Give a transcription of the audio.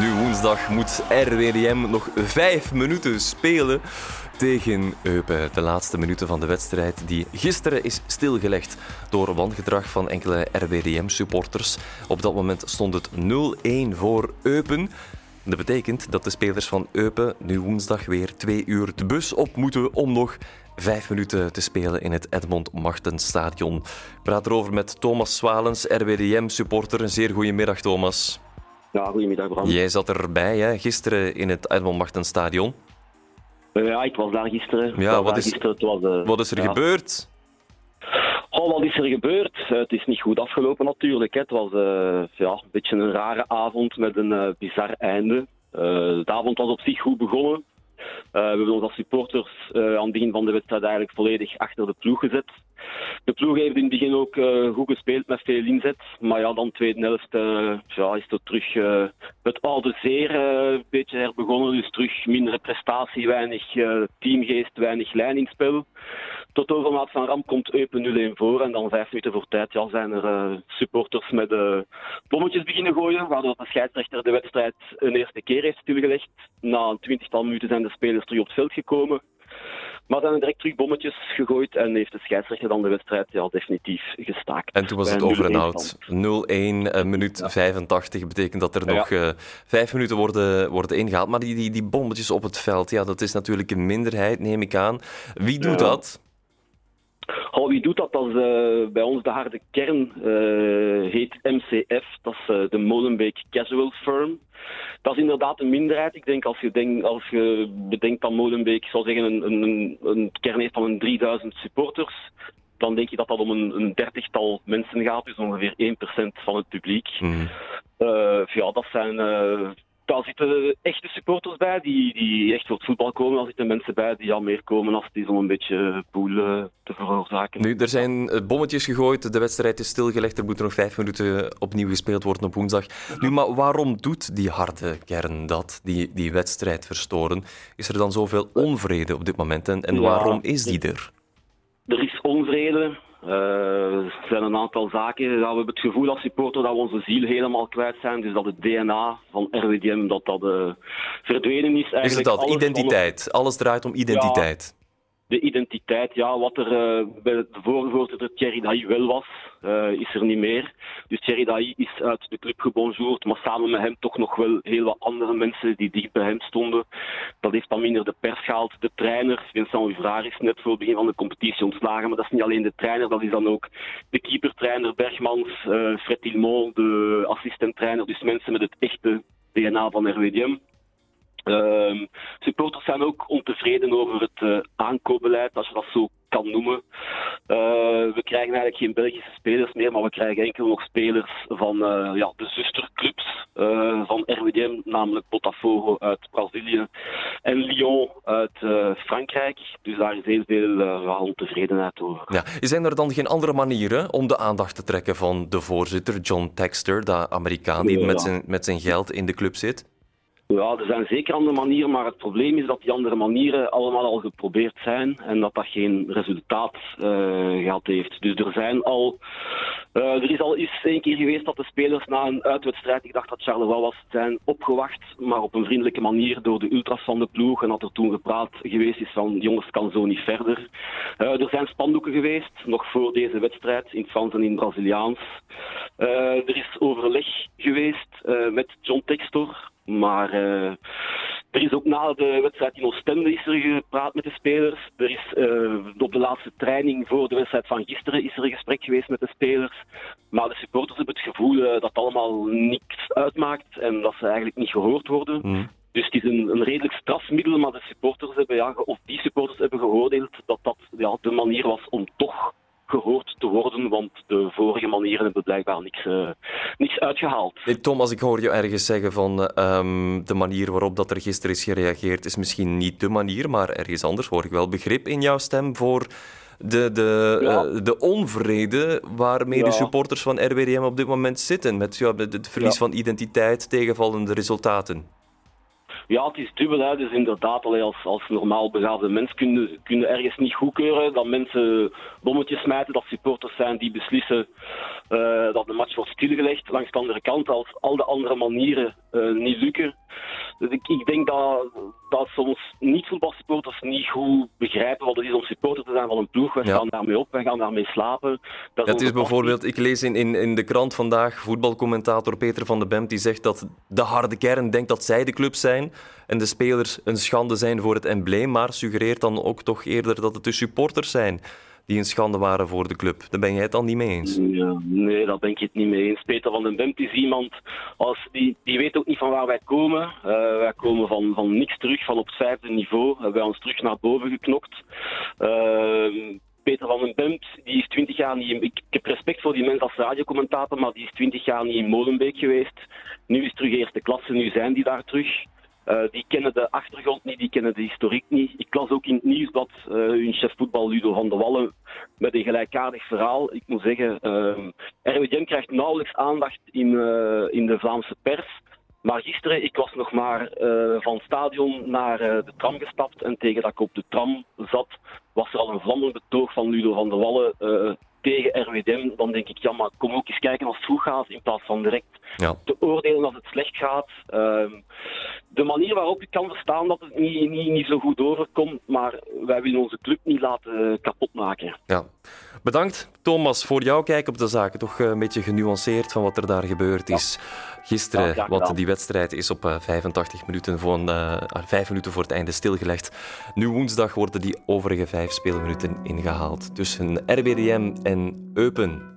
Nu woensdag moet RWDM nog vijf minuten spelen tegen Eupen. De laatste minuten van de wedstrijd die gisteren is stilgelegd door wangedrag van enkele RWDM-supporters. Op dat moment stond het 0-1 voor Eupen. Dat betekent dat de spelers van Eupen nu woensdag weer twee uur de bus op moeten om nog vijf minuten te spelen in het Edmond Machtenstadion. Ik praat erover met Thomas Swalens, RWDM-supporter. Een zeer goede middag, Thomas. Ja, goedemiddag Bram. Jij zat erbij hè, gisteren in het Edmond Machtenstadion. Uh, ja, ik was daar gisteren. Ja, wat daar is, gisteren. Het was, uh, wat is er ja. gebeurd? Oh, wat is er gebeurd? Uh, het is niet goed afgelopen natuurlijk. Hè. Het was ja, een beetje een rare avond met een bizar einde. de avond was op zich goed begonnen. We hebben ons als supporters aan het begin van de wedstrijd eigenlijk volledig achter de ploeg gezet. De ploeg heeft in het begin ook uh, goed gespeeld met veel inzet. Maar ja, dan tweede helft ja, is het terug het oude zeer een beetje herbegonnen. Dus terug mindere prestatie, weinig teamgeest, weinig lijn in spel. Tot overmaat van ramp komt Eupen 0-1 voor. En dan vijf minuten voor tijd ja, zijn er supporters met bommetjes beginnen gooien. Waardoor de scheidsrechter de wedstrijd een eerste keer heeft stilgelegd. Na een twintigtal minuten zijn de spelers terug op het veld gekomen. Maar dan direct terug bommetjes gegooid en heeft de scheidsrechter dan de wedstrijd ja, definitief gestaakt. En toen was het over en out. 0-1, uh, minuut ja. 85 betekent dat er nog uh, vijf minuten worden, worden ingehaald. Maar die, die, die bommetjes op het veld, ja, dat is natuurlijk een minderheid, neem ik aan. Wie doet dat? Oh, wie doet dat? Dat is uh, bij ons de harde kern, uh, heet MCF. Dat is uh, de Molenbeek Casual Firm. Dat is inderdaad een minderheid. Ik denk als je, denk, als je bedenkt dat Molenbeek, zou zeggen, een, een, een kern heeft van een 3000 supporters, dan denk je dat dat om een, een dertigtal mensen gaat, dus ongeveer 1% van het publiek. Mm. ja, dat zijn daar zitten echte supporters bij die, die echt voor het voetbal komen. Daar zitten mensen bij die al meer komen als die om een beetje poel uh, te veroorzaken. Nu, er zijn bommetjes gegooid, de wedstrijd is stilgelegd, er moeten nog vijf minuten opnieuw gespeeld worden op woensdag. Nu, maar waarom doet die harde kern dat, die, die wedstrijd verstoren? Is er dan zoveel onvrede op dit moment en, en waarom is die er? Onvrede. Uh, er zijn een aantal zaken. Ja, we hebben het gevoel als supporter dat we onze ziel helemaal kwijt zijn. Dus dat het DNA van RWDM dat dat uh, verdwenen is. Eigenlijk is het dat? Identiteit. Alles... alles draait om identiteit. Ja, de identiteit, ja, wat er uh, bij de vorige voorzitter Thierry Dailly wel was, uh, is er niet meer. Dus Thierry Dailly is uit de club gebonjourd, maar samen met hem toch nog wel heel wat andere mensen die dicht bij hem stonden. Dat heeft dan minder de pers gehaald. De trainer, Vincent Uvraar, is net voor het begin van de competitie ontslagen, maar dat is niet alleen de trainer, dat is dan ook de keepertrainer Bergmans, uh, Fred Tilmont, de assistent-trainer, dus mensen met het echte DNA van RWDM. Uh, supporters zijn ook ontevreden over het uh, aankoopbeleid, als je dat zo kan noemen. Uh, we krijgen eigenlijk geen Belgische spelers meer, maar we krijgen enkel nog spelers van uh, ja, de zusterclubs van RWDM, namelijk Botafogo uit Brazilië en Lyon uit Frankrijk. Dus daar is heel veel ontevredenheid over. Ja. Zijn er dan geen andere manieren om de aandacht te trekken van de voorzitter, John Texter, de Amerikaan die ja. met, zijn, met zijn geld in de club zit? Ja, er zijn zeker andere manieren, maar het probleem is dat die andere manieren allemaal al geprobeerd zijn en dat dat geen resultaat uh, gehad heeft. Dus er zijn al, uh, er is al eens één keer geweest dat de spelers na een uitwedstrijd, ik dacht dat Charleroi was, zijn opgewacht, maar op een vriendelijke manier door de ultras van de ploeg en dat er toen gepraat geweest is van jongens kan zo niet verder. Uh, er zijn spandoeken geweest, nog voor deze wedstrijd, in het Frans en in het Braziliaans. er is overleg geweest met John Textor, maar uh, er is ook na de wedstrijd in Oostende is er gepraat met de spelers. Er is uh, op de laatste training voor de wedstrijd van gisteren is er een gesprek geweest met de spelers. Maar de supporters hebben het gevoel uh, dat allemaal niks uitmaakt en dat ze eigenlijk niet gehoord worden. Mm. Dus het is een, een, redelijk strafmiddel, maar de supporters hebben, ja, of die supporters hebben geoordeeld dat dat ja, de manier was om toch gehoord te worden, want de vorige manieren hebben blijkbaar niks, uh, niks uitgehaald. Hey, Thomas, ik hoor je ergens zeggen van um, de manier waarop dat er gisteren is gereageerd is misschien niet de manier, maar ergens anders hoor ik wel begrip in jouw stem voor de, de, ja. uh, de onvrede waarmee ja. de supporters van RWDM op dit moment zitten met ja, het verlies ja. van identiteit, tegenvallende resultaten. Ja, het is dubbel. Dus inderdaad, als, als normaal begaafde mens kunnen kun ergens niet goedkeuren dat mensen bommetjes smijten, dat supporters zijn die beslissen uh, dat de match wordt stilgelegd. Langs de andere kant, als al de andere manieren uh, niet lukken. Dus ik, ik denk dat, dat soms niet-voetbalsupporters niet goed begrijpen wat het is om supporter te zijn van een ploeg. Wij gaan daarmee op, wij gaan daarmee slapen. Dat is, is bijvoorbeeld, ik lees in, in, in de krant vandaag, voetbalcommentator Peter van de Bemt, die zegt dat de harde kern denkt dat zij de club zijn en de spelers een schande zijn voor het embleem, maar suggereert dan ook toch eerder dat het de supporters zijn die een schande waren voor de club. Daar ben jij het dan niet mee eens? Ja, nee, daar ben ik het niet mee eens. Peter van den Bemt is iemand, als, die, die weet ook niet van waar wij komen. Uh, wij komen van, van niks terug, van op het vijfde niveau. We hebben ons terug naar boven geknokt. Uh, Peter van den Bemt, die is 20 jaar niet ik heb respect voor die mensen als radiocommentator, maar die is 20 jaar niet in Molenbeek geweest. Nu is terug eerste klasse, nu zijn die daar terug. Uh, die kennen de achtergrond niet, die kennen de historiek niet. Ik las ook in het nieuwsblad uh, hun chef voetbal Ludo van de Wallen met een gelijkaardig verhaal. Ik moet zeggen, RWDM krijgt nauwelijks aandacht in, uh, in de Vlaamse pers. Maar gisteren, ik was nog maar uh, van het stadion naar uh, de tram gestapt en tegen dat ik op de tram zat, was er al een vlammend betoog van Ludo van de Wallen uh, tegen RWDM. Dan denk ik, ja, maar kom ook eens kijken als het goed gaat, in plaats van direct ja. te oordelen als het slecht gaat. De manier waarop ik kan verstaan dat het niet, niet, niet zo goed overkomt, maar wij willen onze club niet laten kapotmaken. Ja. Bedankt, Thomas, voor jouw kijk op de zaken. Toch een beetje genuanceerd van wat er daar gebeurd is. Gisteren, ja, want die wedstrijd is op 85 minuten voor, uh, 5 minuten voor het einde stilgelegd. Nu woensdag worden die overige vijf speelminuten ingehaald tussen RBDM en Eupen.